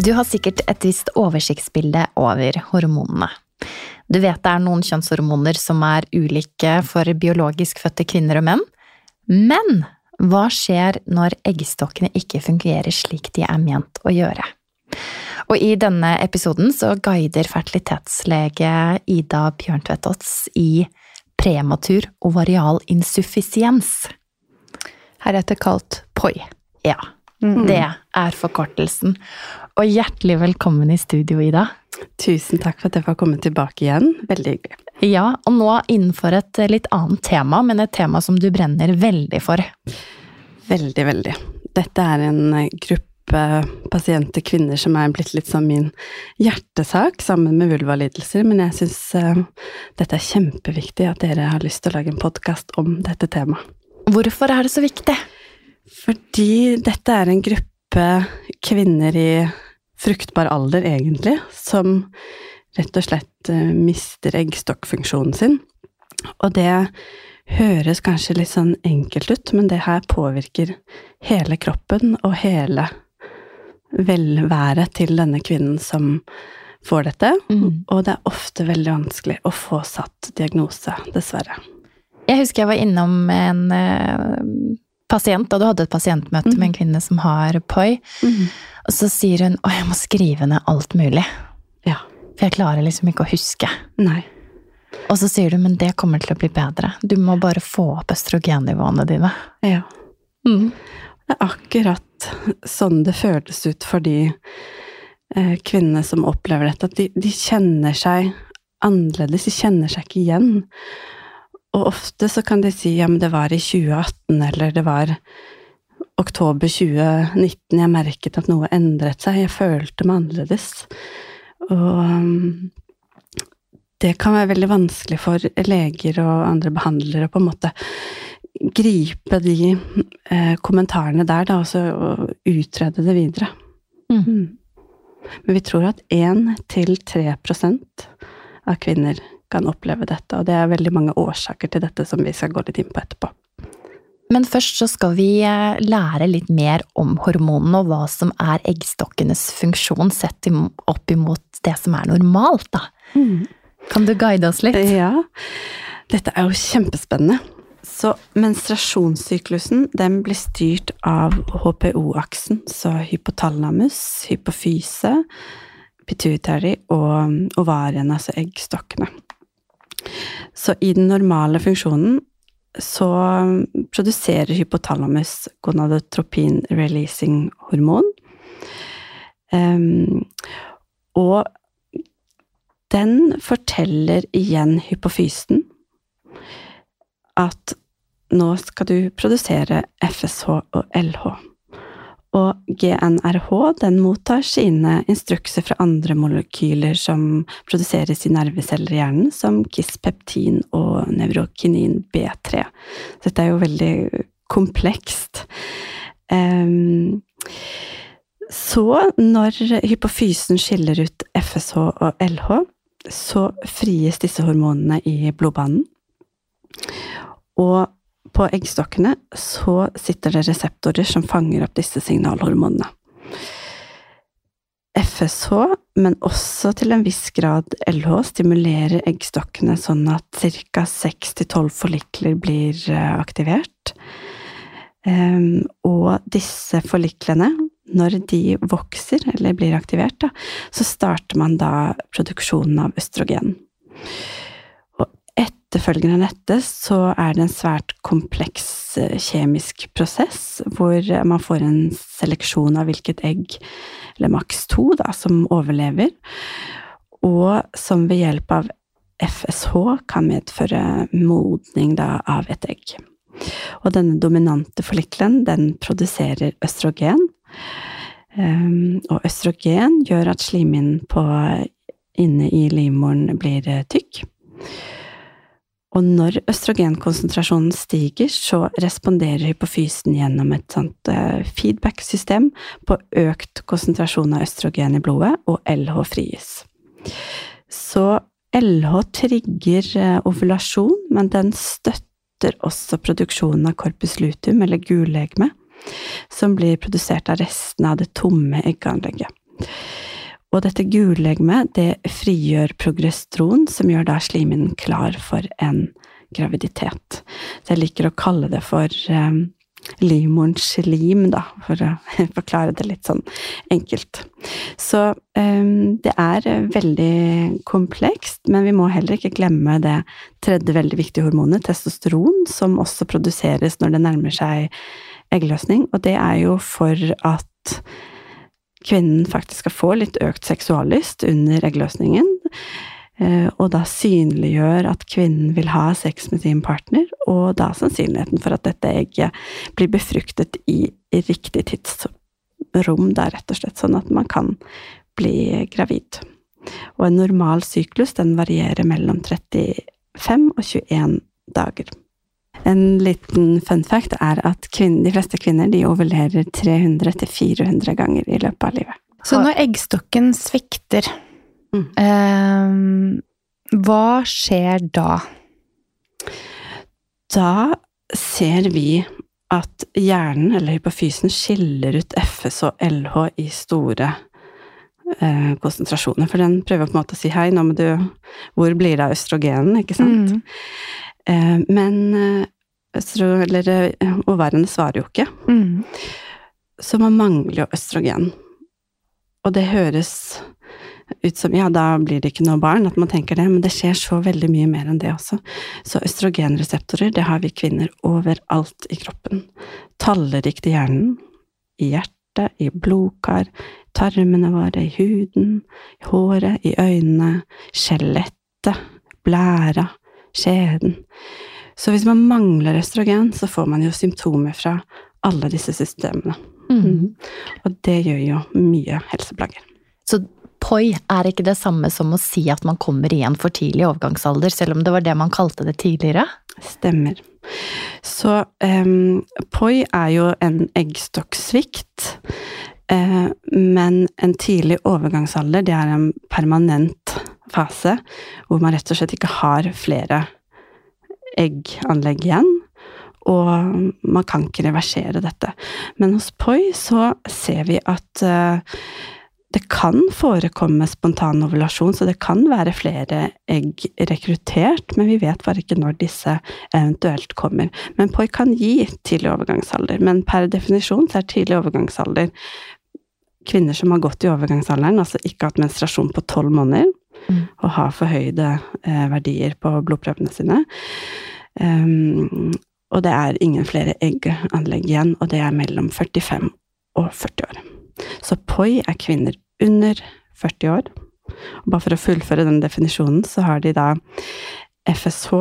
Du har sikkert et visst oversiktsbilde over hormonene. Du vet det er noen kjønnshormoner som er ulike for biologisk fødte kvinner og menn. Men hva skjer når eggstokkene ikke fungerer slik de er ment å gjøre? Og i denne episoden så guider fertilitetslege Ida Bjørntvedtås i prematur ovarial insuffisiens. Heretter kalt POI. Ja, Mm. Det er forkortelsen. Og hjertelig velkommen i studio, Ida. Tusen takk for at jeg får komme tilbake igjen. Veldig hyggelig. Ja, og nå innenfor et litt annet tema, men et tema som du brenner veldig for. Veldig, veldig. Dette er en gruppe pasienter, kvinner, som er blitt litt som min hjertesak, sammen med vulvalidelser, men jeg syns uh, dette er kjempeviktig at dere har lyst til å lage en podkast om dette temaet. Hvorfor er det så viktig? Fordi dette er en gruppe kvinner i fruktbar alder, egentlig, som rett og slett eh, mister eggstokkfunksjonen sin. Og det høres kanskje litt sånn enkelt ut, men det her påvirker hele kroppen og hele velværet til denne kvinnen som får dette. Mm. Og det er ofte veldig vanskelig å få satt diagnose, dessverre. Jeg husker jeg var innom en eh, pasient, da du hadde et pasientmøte mm. med en kvinne som har POI, mm. og så sier hun 'Å, jeg må skrive ned alt mulig'. Ja. For jeg klarer liksom ikke å huske. Nei. Og så sier du 'men det kommer til å bli bedre'. Du må bare få opp østrogennivåene dine. Ja. Mm. Det er akkurat sånn det føles ut for de eh, kvinnene som opplever dette, at de, de kjenner seg annerledes, de kjenner seg ikke igjen. Og ofte så kan de si ja, men det var i 2018, eller det var oktober 2019 jeg merket at noe endret seg. Jeg følte meg annerledes. Og det kan være veldig vanskelig for leger og andre behandlere å på en måte gripe de eh, kommentarene der, da, også, og utrede det videre. Mm. Mm. Men vi tror at 1-3% av kvinner kan oppleve dette, og det er veldig mange årsaker til dette som vi skal gå litt inn på etterpå. Men først så skal vi eh, lære litt mer om hormonene og hva som er eggstokkenes funksjon sett opp imot det som er normalt, da. Mm. Kan du guide oss litt? Ja. Dette er jo kjempespennende. Så menstruasjonssyklusen den blir styrt av HPO-aksen, så hypotalamus, hypofyse, pituitary og ovariene, altså eggstokkene. Så i den normale funksjonen så produserer hypotalamus gonadotropin releasing hormon. Um, og den forteller igjen hypofysen at nå skal du produsere FSH og LH. Og GNRH den mottar sine instrukser fra andre molekyler som produseres i nerveceller i hjernen, som kispeptin og nevrokinin B3. Dette er jo veldig komplekst. Um, så når hypofysen skiller ut FSH og LH, så fries disse hormonene i blodbanen. Og på eggstokkene så sitter det reseptorer som fanger opp disse signalhormonene. FSH, men også til en viss grad LH, stimulerer eggstokkene sånn at ca. 6-12 forlikler blir eh, aktivert. Um, og disse forliklene, når de vokser eller blir aktivert, så starter man da produksjonen av østrogen etterfølgende nettet så er det en svært kompleks eh, kjemisk prosess, hvor man får en seleksjon av hvilket egg, eller maks to, da, som overlever, og som ved hjelp av FSH kan medføre modning da, av et egg. Og denne dominante follikelen, den produserer østrogen. Um, og østrogen gjør at slimhinnen inne i livmoren blir eh, tykk. Og når østrogenkonsentrasjonen stiger, så responderer hypofysen gjennom et sånt eh, feedback-system på økt konsentrasjon av østrogen i blodet, og LH frigis. Så LH trigger eh, ovulasjon, men den støtter også produksjonen av corpus luteum, eller gullegeme, som blir produsert av restene av det tomme eggeanlegget. Og dette gullegemet det frigjør progestron, som gjør da slimhinnen klar for en graviditet. Så jeg liker å kalle det for um, livmorens lim, da, for å forklare det litt sånn enkelt. Så um, det er veldig komplekst, men vi må heller ikke glemme det tredje veldig viktige hormonet, testosteron, som også produseres når det nærmer seg eggløsning, og det er jo for at kvinnen faktisk skal få litt økt seksuallyst under eggløsningen, eh, og da synliggjør at kvinnen vil ha sex med sin partner, og da sannsynligheten for at dette egget blir befruktet i riktig tidsrom, da rett og slett sånn at man kan bli gravid. Og en normal syklus den varierer mellom 35 og 21 dager. En liten fun fact er at kvinner, de fleste kvinner de overlever 300-400 ganger i løpet av livet. Så når eggstokken svikter, mm. eh, hva skjer da? Da ser vi at hjernen, eller hypofysen, skiller ut FS og LH i store eh, konsentrasjoner. For den prøver på en måte å si hei, nå må du Hvor blir det av østrogenen, ikke sant? Mm. Eh, men eh, eller eh, ovariene svarer jo ikke. Mm. Så man mangler jo østrogen. Og det høres ut som ja, da blir det ikke noe barn, at man tenker det, men det skjer så veldig mye mer enn det også. Så østrogenreseptorer, det har vi kvinner overalt i kroppen. Tallerikt i hjernen, i hjertet, i blodkar, tarmene våre, i huden, i håret, i øynene, skjelettet, blæra, skjeden. Så hvis man mangler østrogen, så får man jo symptomer fra alle disse systemene. Mm. Mm. Og det gjør jo mye helseplager. Så POI er ikke det samme som å si at man kommer i en for tidlig overgangsalder, selv om det var det man kalte det tidligere? Stemmer. Så um, POI er jo en eggstokksvikt. Uh, men en tidlig overgangsalder, det er en permanent fase hvor man rett og slett ikke har flere egganlegg igjen. Og man kan ikke reversere dette. Men hos POI så ser vi at uh, det kan forekomme spontan ovulasjon, så det kan være flere egg rekruttert, men vi vet bare ikke når disse eventuelt kommer. Men POI kan gi tidlig overgangsalder, men per definisjon så er tidlig overgangsalder kvinner som har gått i overgangsalderen, altså ikke hatt menstruasjon på tolv måneder. Og har forhøyde eh, verdier på blodprøvene sine. Um, og det er ingen flere egganlegg igjen, og det er mellom 45 og 40 år. Så POI er kvinner under 40 år. Og bare for å fullføre den definisjonen, så har de da FSH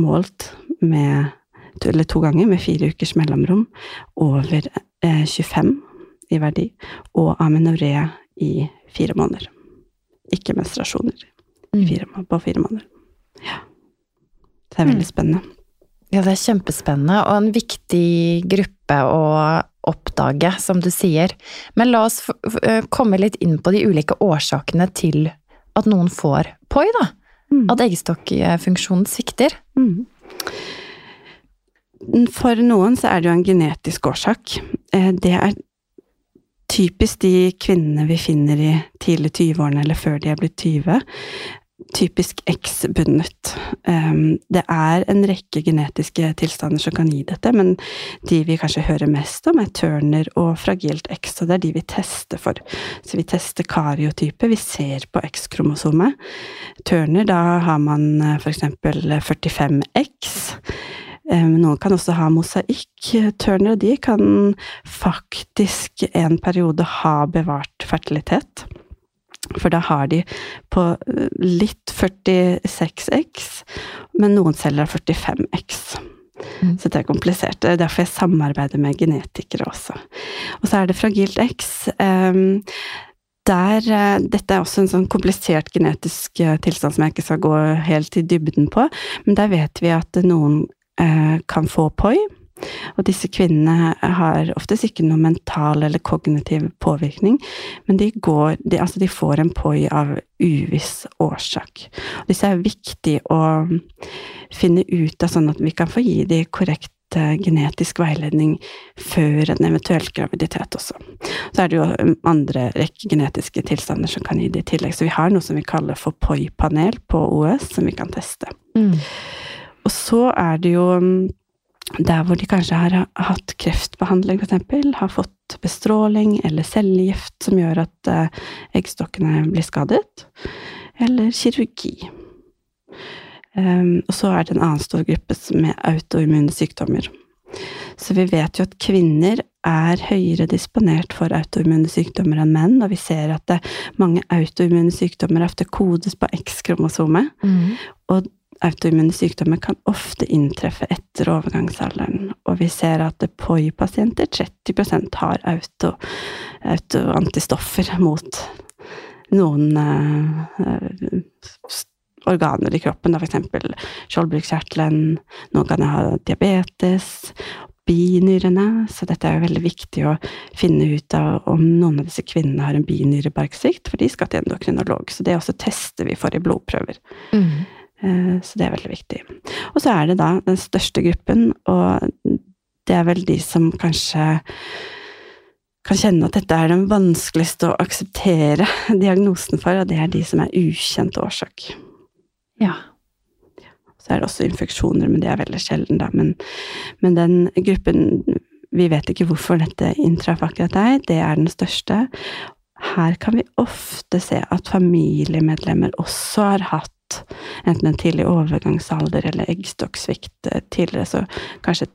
målt med eller to ganger med fire ukers mellomrom over eh, 25 i verdi, og amenoré i fire måneder. Ikke menstruasjoner mm. fire, på fire måneder. Ja. Det er veldig mm. spennende. Ja, det er kjempespennende, og en viktig gruppe å oppdage, som du sier. Men la oss komme litt inn på de ulike årsakene til at noen får POI, da. Mm. At eggstokkfunksjonen svikter. Mm. For noen så er det jo en genetisk årsak. Eh, det er typisk de kvinnene vi finner i tidlig 20-årene eller før de er blitt 20, typisk X-bundet. Ehm, det er en rekke genetiske tilstander som kan gi dette, men de vi kanskje hører mest om, er Turner og fragilt X, og det er de vi tester for. Så vi tester kariotype, vi ser på X-kromosomet. Turner, da har man eh, for eksempel 45X. Ehm, noen kan også ha mosaikk. Turner og de kan faktisk en periode ha bevart fertilitet. For da har de på eh, litt 46X, men noen celler har 45X. Mm. Så det er komplisert. Det er derfor jeg samarbeider med genetikere også. Og så er det fragilt X. Um, der, uh, dette er også en sånn komplisert genetisk uh, tilstand som jeg ikke skal gå helt i dybden på, men der vet vi at noen kan få POI. Og disse kvinnene har oftest ikke noe mental eller kognitiv påvirkning, men de, går, de, altså de får en poi av uviss årsak. Og disse er viktig å finne ut av, sånn at vi kan få gi de korrekt genetisk veiledning før en eventuell graviditet også. Så er det jo andre rekke genetiske tilstander som kan gi det i tillegg. Så vi har noe som vi kaller for POI-panel på OS, som vi kan teste. Mm. Og så er det jo der hvor de kanskje har hatt kreftbehandling, f.eks., har fått bestråling eller cellegift som gjør at eh, eggstokkene blir skadet, eller kirurgi. Um, og så er det en annen stor gruppe med autoimmune sykdommer. Så vi vet jo at kvinner er høyere disponert for autoimmune sykdommer enn menn, og vi ser at det, mange autoimmune sykdommer ofte kodes på X-kromosomet. Mm. Og autoimmune sykdommer kan ofte inntreffe etter overgangsalderen, og vi ser at POI-pasienter, 30% har auto, autoantistoffer mot noen uh, organer i kroppen, f.eks. skjoldbruskkjertelen, noen kan ha diabetes, binyrene, så dette er jo veldig viktig å finne ut av om noen av disse kvinnene har en binyrebarksvikt, for de skal til endokrinolog, så det også tester vi for i blodprøver. Mm. Eh, så det er veldig viktig. Og så er det da den største gruppen, og det er vel de som kanskje kan kjenne at dette er den vanskeligste å akseptere diagnosen for, og det er de som er ukjent årsak. Ja. Så er det også infeksjoner, men det er veldig sjelden, da. Men, men den gruppen Vi vet ikke hvorfor dette inntraff akkurat deg, det er den største. Her kan vi ofte se at familiemedlemmer også har hatt enten en tidlig overgangsalder eller eggstokksvikt eh, tidligere, så kanskje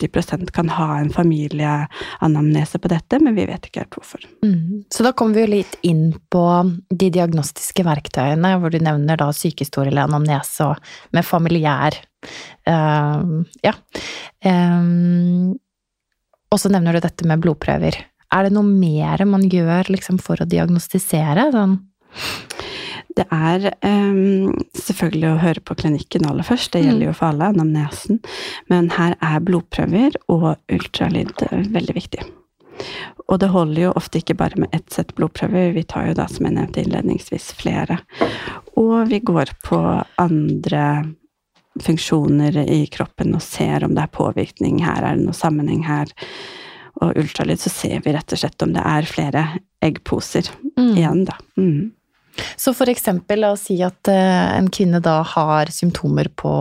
30% kan ha en familieanamnese på dette, men vi vet ikke helt hvorfor. Mm. Så da kommer vi jo litt inn på de diagnostiske verktøyene, hvor du nevner da sykehistorie eller anamnese og med familiær uh, Ja. Um, og så nevner du dette med blodprøver. er det noe mer man gjør liksom, for å diagnostisere? Sånn? Det er um, selvfølgelig å høre på klinikken aller først, det gjelder jo for alle, anamnesen. Men her er blodprøver og ultralyd veldig viktig. Og det holder jo ofte ikke bare med ett sett blodprøver, vi tar jo da, som jeg nevnte innledningsvis, flere. Og vi går på andre funksjoner i kroppen og ser om det er påvirkning her, er det noe sammenheng her. Og ultralyd, så ser vi rett og slett om det er flere eggposer mm. igjen, da. Mm. Så for eksempel, la oss si at uh, en kvinne da har symptomer på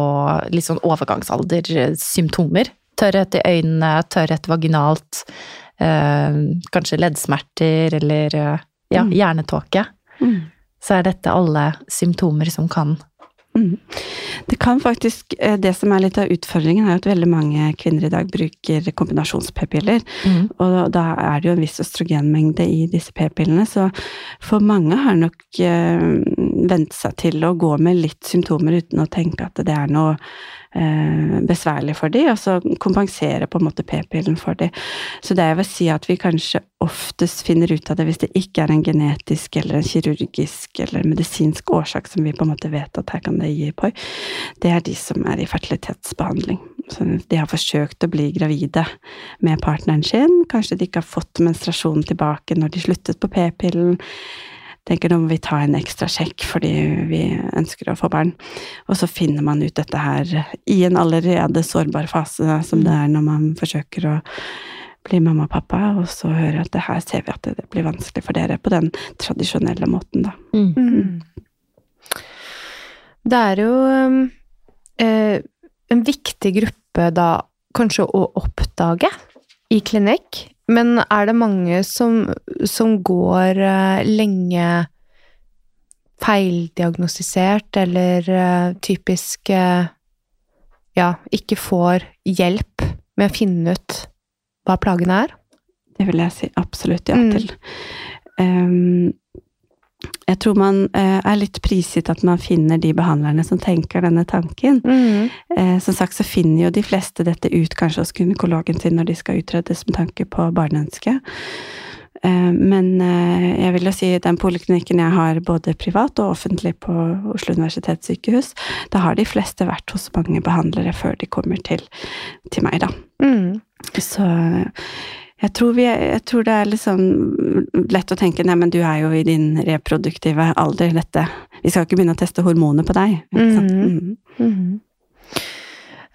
litt sånn overgangsalder-symptomer. Tørrhet i øynene, tørrhet vaginalt, uh, kanskje leddsmerter eller ja, mm. hjernetåke. Mm. Så er dette alle symptomer som kan Mm. Det kan faktisk, eh, det som er litt av utfordringen, er at veldig mange kvinner i dag bruker kombinasjons-p-piller. Mm. Og da er det jo en viss østrogenmengde i disse p-pillene, så for mange har nok eh, vent seg til å gå med litt symptomer uten å tenke at det er noe besværlig for dem, og så kompensere på en måte p-pillen for dem. Så det jeg vil si at vi kanskje oftest finner ut av det hvis det ikke er en genetisk eller en kirurgisk eller medisinsk årsak som vi på en måte vet at her kan det gi poi, det er de som er i fertilitetsbehandling. Så de har forsøkt å bli gravide med partneren sin, kanskje de ikke har fått menstruasjonen tilbake når de sluttet på p-pillen tenker nå må vi ta en ekstra sjekk fordi vi ønsker å få barn. Og så finner man ut dette her i en allerede sårbar fase, som det er når man forsøker å bli mamma og pappa, og så hører at det her ser vi at det blir vanskelig for dere på den tradisjonelle måten, da. Mm. Mm. Det er jo um, eh, en viktig gruppe da kanskje å oppdage i klinikk, men er det mange som, som går uh, lenge feildiagnostisert, eller uh, typisk uh, ja, ikke får hjelp med å finne ut hva plagene er? Det vil jeg si absolutt ja mm. til. Um, jeg tror man eh, er litt prisgitt at man finner de behandlerne som tenker denne tanken. Mm. Eh, som sagt så finner jo de fleste dette ut kanskje hos gynekologen sin når de skal utredes med tanke på barneønske. Eh, men jeg vil jo si den poliklinikken jeg har både privat og offentlig på Oslo universitetssykehus, da har de fleste vært hos mange behandlere før de kommer til, til meg, da. Mm. Så jeg tror, vi, jeg tror, det er liksom lett å tenke nei, men du er jo i din reproduktive alder, dette Vi skal ikke begynne å teste hormoner på deg. Ikke sant? Mm. Mm. Mm.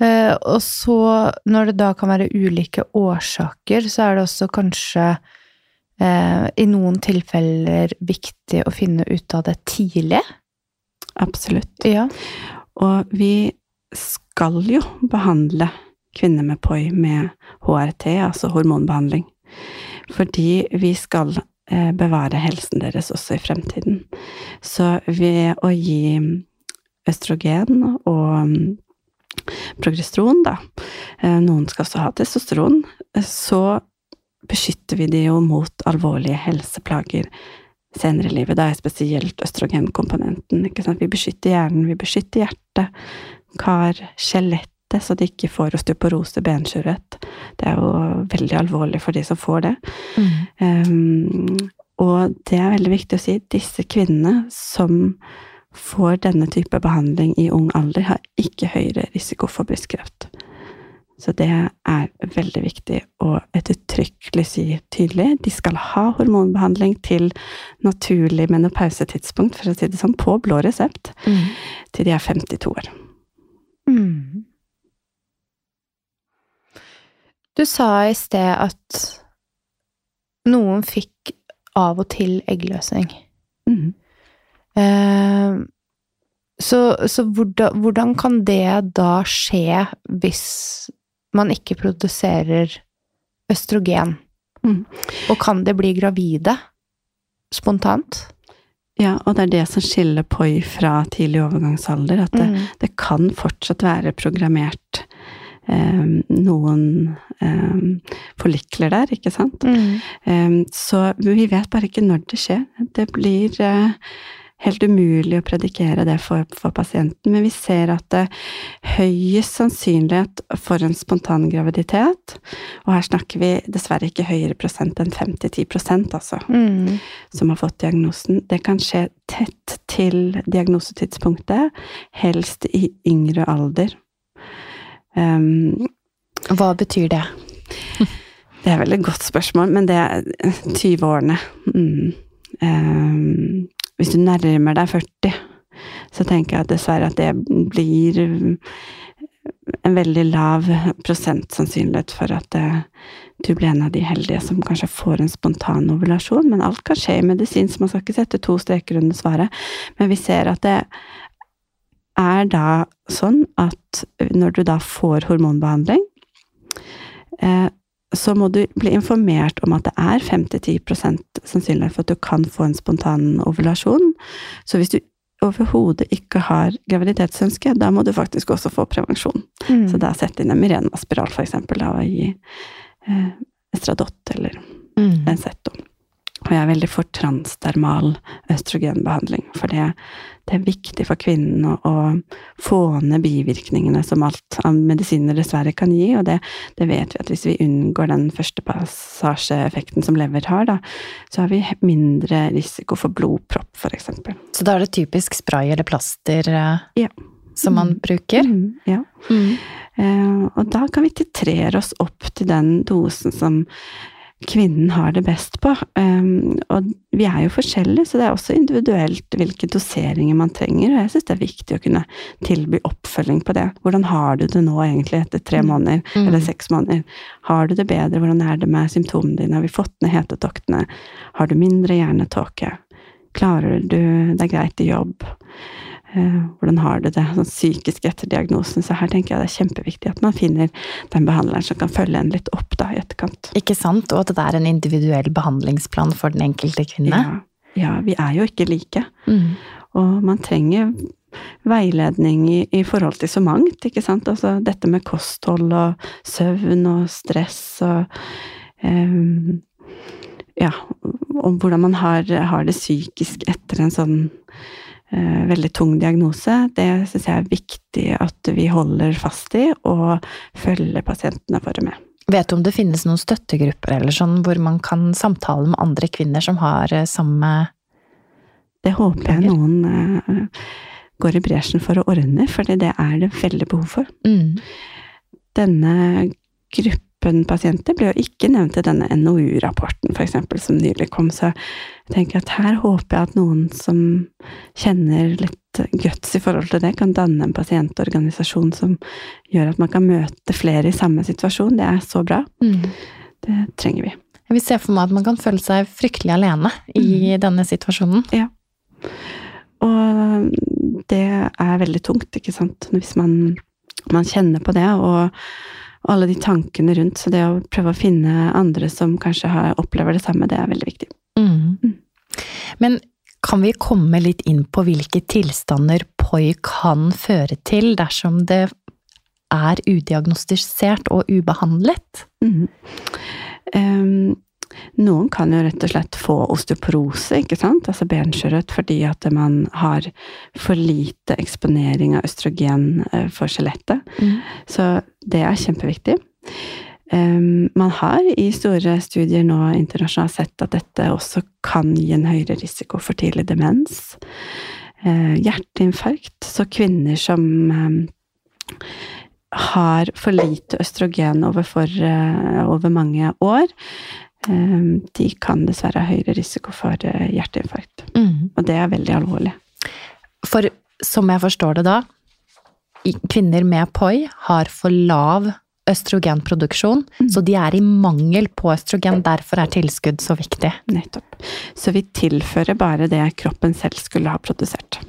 Uh, og så, når det da kan være ulike årsaker, så er det også kanskje uh, i noen tilfeller viktig å finne ut av det tidlig? Absolutt. Ja. Og vi skal jo behandle kvinner med POI med HRT, altså hormonbehandling. Fordi vi skal eh, bevare helsen deres også i fremtiden. Så ved å gi østrogen og mm, progesteron, da, eh, noen skal også ha testosteron, så beskytter vi de jo mot alvorlige helseplager senere i livet. Da er spesielt østrogenkomponenten. Vi beskytter hjernen, vi beskytter hjertet, kar, skjelett så de ikke får osteoporose, benskjørhet. Det er jo veldig alvorlig for de som får det. Mm. Um, og det er veldig viktig å si, disse kvinnene som får denne type behandling i ung alder, har ikke høyere risiko for brystkreft. Så det er veldig viktig å ettertrykkelig si tydelig. De skal ha hormonbehandling til naturlig menopausetidspunkt, for å si det sånn, på blå resept, mm. til de er 52 år. Mm. Du sa i sted at noen fikk av og til eggløsning. Mm. Eh, så, så hvordan, hvordan, kan det da skje hvis man ikke produserer østrogen? Mm. Og kan det bli gravide spontant? Ja, og det er det som skiller POI fra tidlig overgangsalder. At det, mm. det kan fortsatt være programmert noen eh, forlikler der, ikke sant. Mm. Eh, så vi vet bare ikke når det skjer. Det blir helt umulig å predikere det for, for pasienten, men vi ser at det er høyest sannsynlighet for en spontan graviditet, og her snakker vi dessverre ikke høyere prosent enn 5-10 altså, Mm. som har fått diagnosen. Det kan skje tett til diagnosetidspunktet, helst i yngre alder. Um, Hva betyr det? det er vel et godt spørsmål, men det er 20-årene. Mm. Um, hvis du nærmer deg 40, så tenker jeg at dessverre at det blir en veldig lav prosent sannsynlighet for at eh, du blir en av de heldige som kanskje får en spontan ovulasjon. Men alt kan skje i medisin, så man skal ikke sette to streker under svaret. Men vi ser at det er da sånn at når du da får hormonbehandling, eh, så må du bli informert om at det er 5-10 sannsynlighet for at du kan få en spontan ovulasjon. Så hvis du overhodet ikke har graviditetsønske, da må du faktisk også få prevensjon. Mm. Så da sette inn en Mirena-spiral, for eksempel, da, og gi eh, Estradot eller Mm. Benzetto. Og jeg er veldig for transdermal østrogenbehandling, for det, det er viktig for kvinnen å, å få ned bivirkningene som alt av medisiner dessverre kan gi, og det, det vet vi at hvis vi unngår den første passasjeeffekten som lever har, da, så har vi mindre risiko for blodpropp, eksempel. Så da er det typisk spray eller plaster eh, Ja. som man bruker? Mm, ja. Mm. Uh, og da kan vi titrere oss opp til den dosen som kvinnen har det best på. Um, og vi er jo forskjellige, så det er også individuelt hvilke doseringer man trenger. Og jeg syns det er viktig å kunne tilby oppfølging på det. Hvordan har du det nå egentlig etter tre måneder, Mm. eller seks måneder? Har du det bedre? Hvordan er det med symptomene dine? Har vi fått ned hetetoktene? Har du mindre hjernetåke? Klarer du deg greit i jobb? Eh, hvordan har du det sånn psykisk etter diagnosen? Så her tenker jeg det er kjempeviktig at man finner den behandleren som kan følge en litt opp da, i etterkant. Ikke sant? Og at det er en individuell behandlingsplan for den enkelte kvinne? Ja, ja, vi er jo ikke like. Mm. Og man trenger veiledning i, i forhold til så mangt, ikke sant. Altså dette med kosthold og søvn og stress og um, Ja, om hvordan man har, har det psykisk etter en sånn veldig tung diagnose. Det syns jeg er viktig at vi holder fast i, og følger pasientene våre med. Vet du om det finnes noen støttegrupper eller sånn hvor man kan samtale med andre kvinner som har eh, samme Det håper jeg noen eh, går i bresjen for å ordne, for det er det veldig behov for. mm. Denne gruppen pasienter ble jo ikke nevnt i denne NOU-rapporten, eksempel, som nylig kom, så jeg tenker at her håper jeg at noen som kjenner litt guts i forhold til det, kan danne en pasientorganisasjon som gjør at man kan møte flere i samme situasjon. Det er så bra. Mm. Det trenger vi. Jeg vil se for meg at man kan føle seg fryktelig alene i denne situasjonen. Og det er veldig tungt, ikke sant, hvis man, man kjenner på det, og, og alle de tankene rundt. Så det å prøve å finne andre som kanskje har, opplever det samme, det er veldig viktig. Mm. Men kan vi komme litt inn på hvilke tilstander POI kan føre til dersom det er udiagnostisert og ubehandlet? Mm. Em, noen kan jo rett og slett få osteoporose, ikke sant, altså benskjørhet, fordi at man har for lite eksponering av østrogen eh, for skjelettet. Mm. Så det er kjempeviktig. Um, man har i store studier nå internasjonalt sett at dette også kan gi en høyere risiko for tidlig demens. Uh, hjerteinfarkt. Så kvinner som um, har for lite østrogen overfor, uh, over mange år, de kan dessverre ha høyere risiko for eh, hjerteinfarkt. Mm. Og det er veldig alvorlig. For som jeg forstår det da, kvinner med POI har for lav østrogenproduksjon, så de er i mangel på østrogen. Derfor er tilskudd så viktig. Nettopp. Så vi tilfører bare det kroppen selv skulle ha produsert.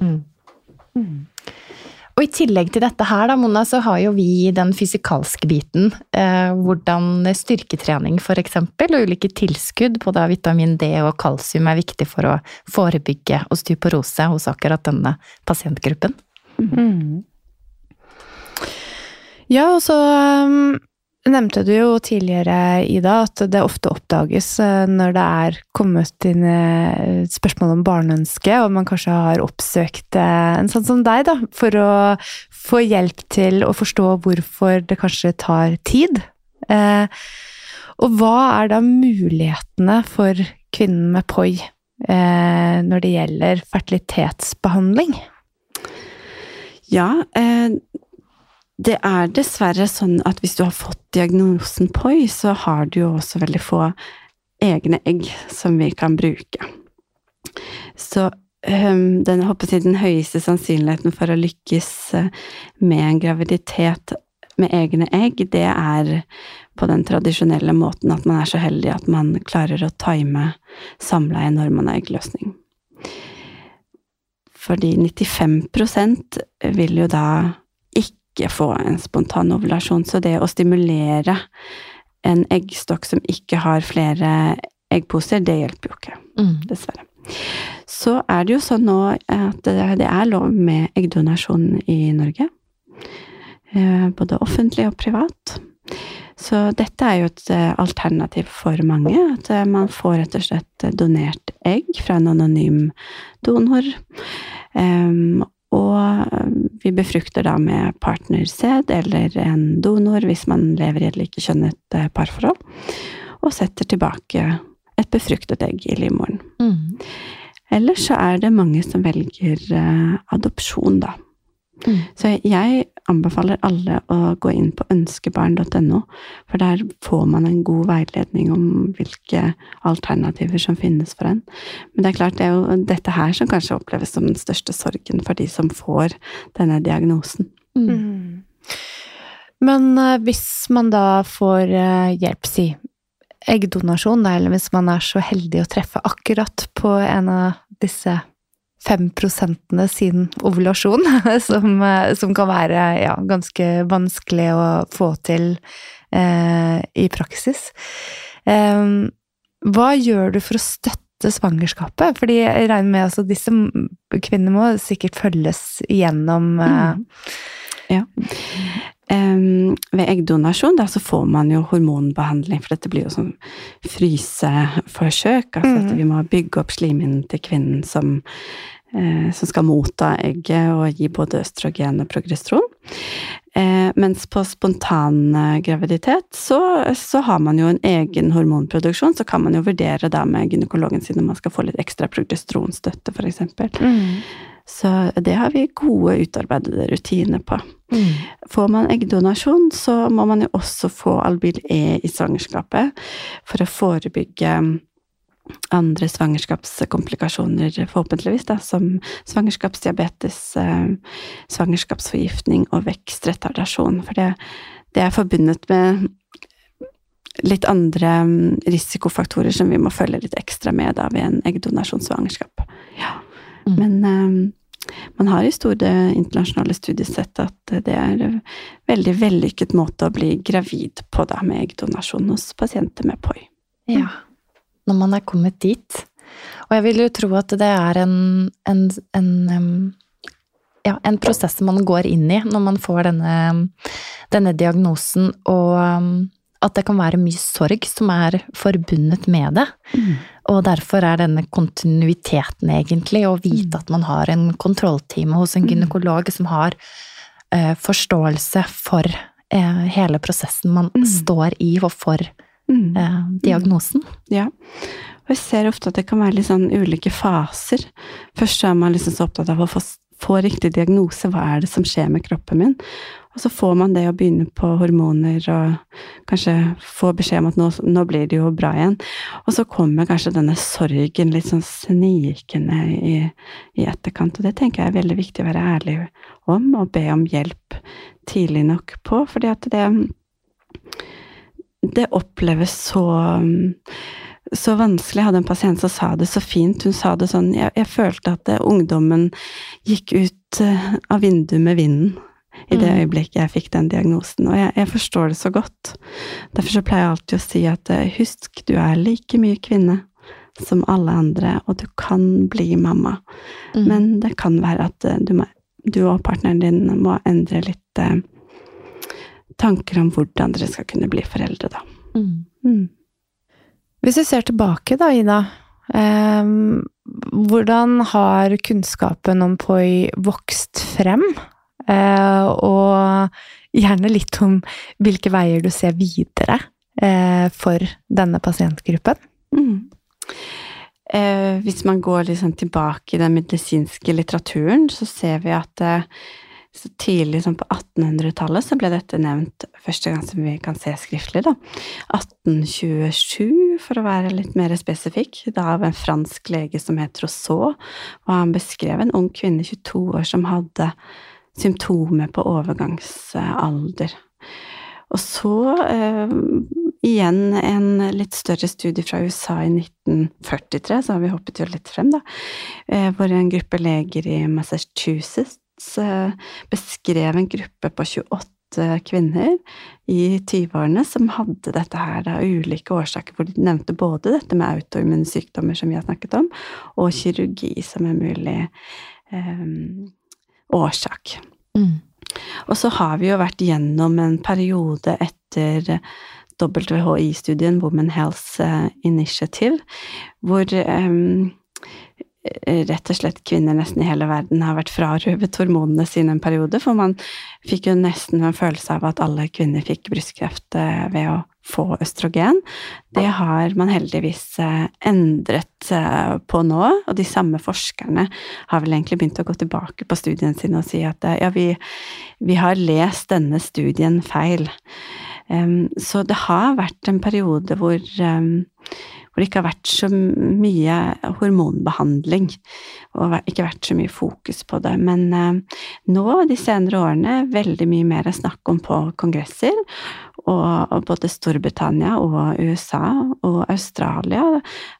Og i tillegg til dette her, da, Mona, så har jo vi den fysikalske biten. Eh, hvordan styrketrening for eksempel, og ulike tilskudd, både av vitamin D og kalsium, er viktig for å forebygge osteoporose hos akkurat denne pasientgruppen. Mm. Ja, og så um, nevnte du jo tidligere, Ida, at det ofte oppdages eh, når det er kommet inn eh, spørsmål om barneønske, og man kanskje har oppsøkt eh, en sånn som deg, da, for å få hjelp til å forstå hvorfor det kanskje tar tid. Og hva er da mulighetene for kvinnen med POI når det gjelder fertilitetsbehandling? Ja, det er dessverre sånn at hvis du har fått diagnosen POI, så har du jo også veldig få egne egg som vi kan bruke. Så um, den, jeg, den høyeste sannsynligheten for å lykkes eh, med en graviditet med egne egg, det er på den tradisjonelle måten at man er så heldig at man klarer å time samleie når man har eggløsning. Fordi 95 vil jo da ikke få en spontan ovulasjon. Så det å stimulere en eggstokk som ikke har flere eggposer, det hjelper jo ikke. Mm. Dessverre. Så er det jo sånn nå at det er lov med eggdonasjon i Norge. Eh, både offentlig og privat. Så dette er jo et eh, alternativ for mange. At eh, man får rett og slett donert egg fra en anonym donor. Og eh, vi befrukter da med partnersæd eller en donor hvis man lever i et likekjønnet eh, parforhold, og setter tilbake et befruktet egg i livmoren. Mm. Ellers så er det mange som velger uh, adopsjon, da. Mm. Så jeg anbefaler alle å gå inn på ønskebarn.no, for der får man en god veiledning om hvilke alternativer som finnes for en. Men det er klart, det er jo dette her som kanskje oppleves som den største sorgen for de som får denne diagnosen. Mm. mm. Men uh, hvis man da får uh, hjelp, si eggdonasjon, eller hvis man er så heldig å treffe akkurat på en av disse fem prosentene sin ovulasjon, som, eh, som, kan være ja, ganske vanskelig å få til eh, i praksis. Eh, hva gjør du for å støtte svangerskapet? Fordi jeg regner med at altså, disse kvinnene må sikkert følges gjennom eh, mm. Ja. Um, ved eggdonasjon da, så får man jo hormonbehandling, for dette blir jo sånn fryseforsøk. Altså mm. at vi må bygge opp slimhinnen til kvinnen som som skal motta egget og gi både østrogen og progesteron. Eh, mens på spontan eh, graviditet så, så, har man jo en egen hormonproduksjon, så kan man jo vurdere da med gynekologen sin om man skal få litt ekstra progesteronstøtte, f.eks. Mm. Så det har vi gode, utarbeidede rutiner på. Mm. Får man eggdonasjon, så må man jo også få albil E i svangerskapet for å forebygge andre svangerskapskomplikasjoner, forhåpentligvis, da, som svangerskapsdiabetes, eh, svangerskapsforgiftning og vekstretardasjon. For det, det, er forbundet med litt andre mm, risikofaktorer som vi må følge litt ekstra med da, ved en eggdonasjonssvangerskap. Ja. Mm. Men eh, man har i store internasjonale studier sett at det er en veldig vellykket måte å bli gravid på da, med eggdonasjon hos pasienter med POI. Ja når man er kommet dit. Og jeg vil jo tro at det er en, en, en, ja, en prosess man går inn i når man får denne, denne diagnosen, og at det kan være mye sorg som er forbundet med det. Mm. Og derfor er denne kontinuiteten, egentlig, å vite mm. at man har en kontrolltime hos en mm. gynekolog som har uh, forståelse for uh, hele prosessen man mm. står i, og for mm. eh, diagnosen. Ja. Og jeg ser ofte at det kan være litt sånn ulike faser. Først så er man liksom så opptatt av å få, få riktig diagnose. Hva er det som skjer med kroppen min? Og så får man det å begynne på hormoner og kanskje få beskjed om at nå, nå, blir det jo bra igjen. Og så kommer kanskje denne sorgen litt sånn snikende i, i etterkant. Og det tenker jeg er veldig viktig å være ærlig om, og be om hjelp tidlig nok på. fordi at det det oppleves så så vanskelig. Jeg hadde en pasient som sa det så fint. Hun sa det sånn Jeg, jeg følte at ungdommen gikk ut uh, av vinduet med vinden i det mm. øyeblikket jeg fikk den diagnosen. Og jeg, jeg, forstår det så godt. Derfor så pleier jeg alltid å si at uh, husk, du er like mye kvinne som alle andre, og du kan bli mamma. Mm. Men det kan være at du, må, du, og partneren din må endre litt tanker om hvordan dere skal kunne bli foreldre, da. Mm. Mm. Hvis vi ser tilbake da, Ida. Eh, hvordan har kunnskapen om POI vokst frem? Eh, og gjerne litt om hvilke veier du ser videre eh, for denne pasientgruppen. Mm. Eh, hvis man går liksom tilbake i den medisinske litteraturen, så ser vi at eh, så tidlig som på 1800-tallet så ble dette nevnt første gang som vi kan se skriftlig, da. 1827, for å være litt mer spesifikk, da av en fransk lege som het Rousseau, og han beskrev en ung kvinne, 22 år, som hadde symptomer på overgangsalder. Og så eh, igjen en litt større studie fra USA i 1943, så har vi hoppet jo litt frem, da, eh, hvor en gruppe leger i Massachusetts beskrev en gruppe på 28 kvinner i 20-årene som hadde dette her av ulike årsaker, hvor de nevnte både dette med autoimmune sykdommer, som vi har snakket om, og kirurgi som en mulig eh, årsak. Mm. Og så har vi jo vært gjennom en periode etter WHI-studien Women Health eh, Initiative, hvor um, rett og slett kvinner nesten i hele verden har vært frarøvet hormonene sine en periode, for man fikk jo nesten en følelse av at alle kvinner fikk brystkreft eh, ved å få østrogen. Det har man heldigvis endret på nå, og de samme forskerne har vel egentlig begynt å gå tilbake på studien sin og si at ja, vi, vi har lest denne studien feil. Så det har vært en periode hvor hvor det ikke har vært så mye hormonbehandling, og ikke vært så mye fokus på det. Men eh, nå, de senere årene, veldig mye mer snakk om på kongresser, og, både Storbritannia og USA og Australia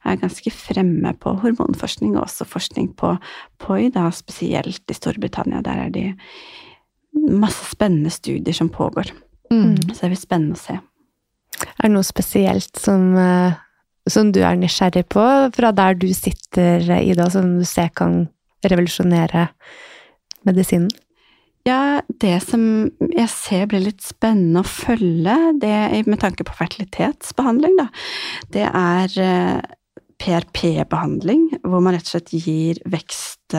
er ganske fremme på hormonforskning, og også forskning på POI, da spesielt i Storbritannia. Der er det masse spennende studier som pågår. Mm. Så det blir spennende å se. Er det noe spesielt som eh, som du er nysgjerrig på, fra der du sitter, Ida, som du ser kan revolusjonere medisinen? Ja, det som jeg ser blir litt spennende å følge, det med tanke på fertilitetsbehandling, da, det er PRP-behandling, hvor man rett og slett gir vekst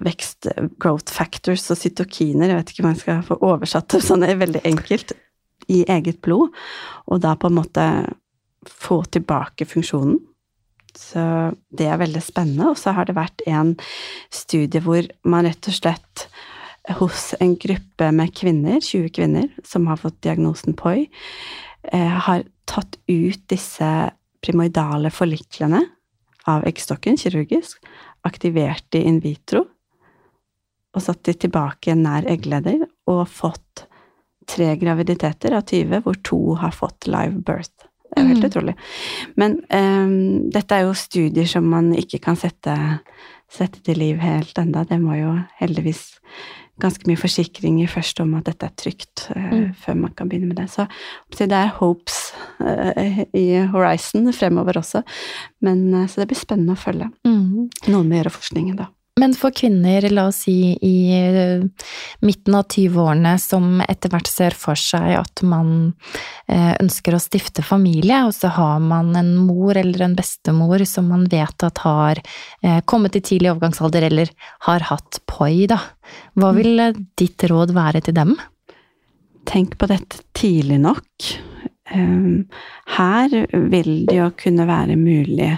vekst, growth factors og cytokiner, jeg vet ikke om jeg skal få oversatt det sånn det er veldig enkelt, i eget blod, og da på en måte få tilbake funksjonen. Så det er veldig spennende. Og så har det vært en studie hvor man rett og slett hos en gruppe med kvinner, 20 kvinner, som har fått diagnosen POI, eh, har tatt ut disse primoidale forliklene av eggstokken kirurgisk, aktivert de in vitro, og satt de tilbake nær eggleder, og fått tre graviditeter av 20, hvor to har fått live birth. Det er jo helt Mm. utrolig. Men um, dette er jo studier som man ikke kan sette, sette til liv helt enda. Det må jo heldigvis ganske mye forsikringer først om at dette er trygt, uh, Mm. før man kan begynne med det. Så så det er hopes uh, i horizon fremover også. Men, uh, så det blir spennende å følge. Mm. Noe med å gjøre forskningen, da. Men for kvinner, la oss si i eh, midten av 20-årene, som etter hvert ser for seg at man eh, ønsker å stifte familie, og så har man en mor eller en bestemor som man vet at har eh, kommet i tidlig overgangsalder eller har hatt poi, da. Hva vil eh, ditt råd være til dem? Tenk på dette tidlig nok. Um, her vil det jo kunne være mulig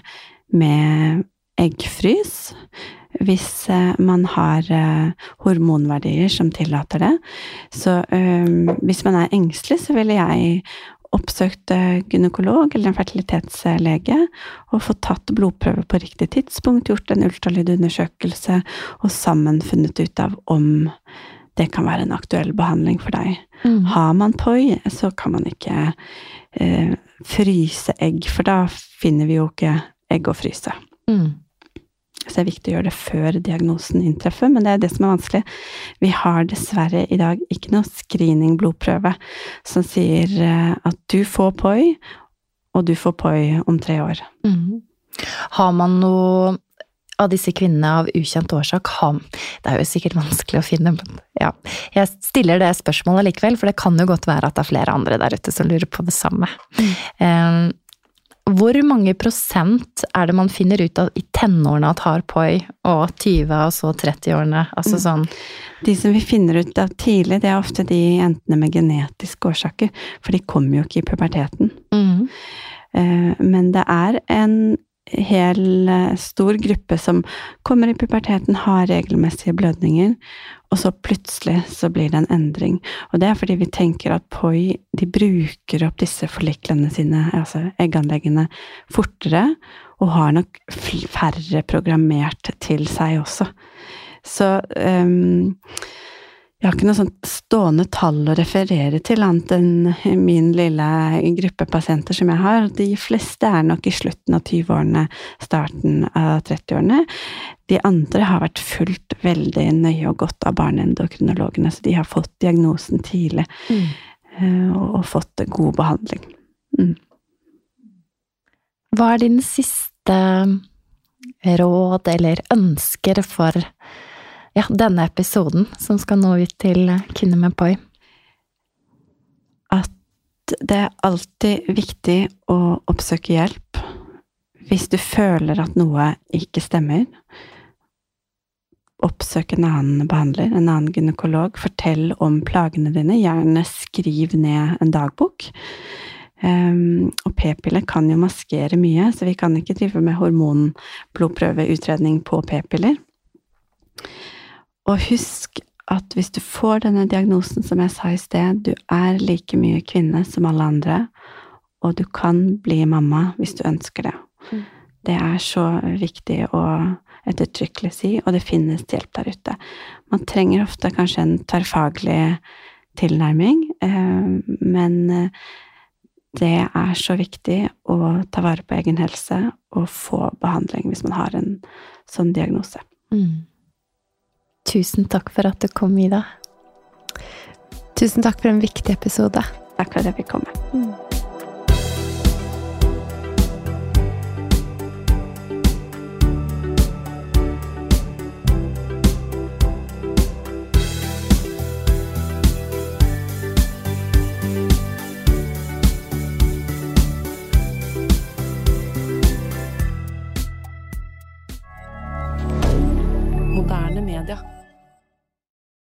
med eggfrys hvis eh, man har eh, hormonverdier som tillater det. Så um, hvis man er engstelig, så ville jeg oppsøkt eh, gynekolog eller en fertilitetslege og fått tatt blodprøve på riktig tidspunkt, gjort en ultralydundersøkelse og sammen funnet ut av om det kan være en aktuell behandling for deg. Mm. Har man POI, så kan man ikke eh, fryse egg, for da finner vi jo ikke egg å fryse. Mm. Så det er viktig å gjøre det før diagnosen inntreffer, men det er det som er vanskelig. Vi har dessverre i dag ikke noe screening-blodprøve som sier eh, at du får POI, og du får POI om tre år. Mm. Har man noe av disse kvinnene av ukjent årsak har Det er jo sikkert vanskelig å finne, men ja. Jeg stiller det spørsmålet likevel, for det kan jo godt være at det er flere andre der ute som lurer på det samme. Mm. Hvor mange prosent er det man finner ut av i tenårene at har poi, og 20 og så 30-årene? Altså mm. sånn De som vi finner ut av tidlig, det er ofte de jentene med genetiske årsaker, for de kommer jo ikke i puberteten. Mm. Men det er en hel eh, stor gruppe som kommer i puberteten, har regelmessige blødninger, og så plutselig så blir det en endring. Og det er fordi vi tenker at POI de bruker opp disse forliklene sine, altså egganleggene, fortere, og har nok færre programmert til seg også. Så um, jeg har ikke noe sånt stående tall å referere til, annet enn min lille gruppe pasienter som jeg har. De fleste er nok i slutten av 20-årene, starten av 30-årene. De andre har vært fulgt veldig nøye og godt av barneendokrinologene, så de har fått diagnosen tidlig mm. og, og fått god behandling. Mm. Hva er din siste råd eller ønsker for ja, denne episoden som skal nå ut til kvinner med poi? At det er alltid viktig å oppsøke hjelp hvis du føler at noe ikke stemmer. Oppsøk en annen behandler, en annen gynekolog. Fortell om plagene dine. Gjerne skriv ned en dagbok. Um, og p-piller kan jo maskere mye, så vi kan ikke drive med hormonblodprøveutredning på p-piller. Og husk at hvis du får denne diagnosen, som jeg sa i sted, du er like mye kvinne som alle andre, og du kan bli mamma hvis du ønsker det. Mm. Det er så viktig å ettertrykkelig si, og det finnes hjelp der ute. Man trenger ofte kanskje en tverrfaglig tilnærming, eh, men eh, det er så viktig å ta vare på egen helse og få behandling hvis man har en sånn diagnose. Mm. Tusen takk for at du kom, Ida. Tusen takk for en viktig episode. Takk for at jeg fikk komme. Mm.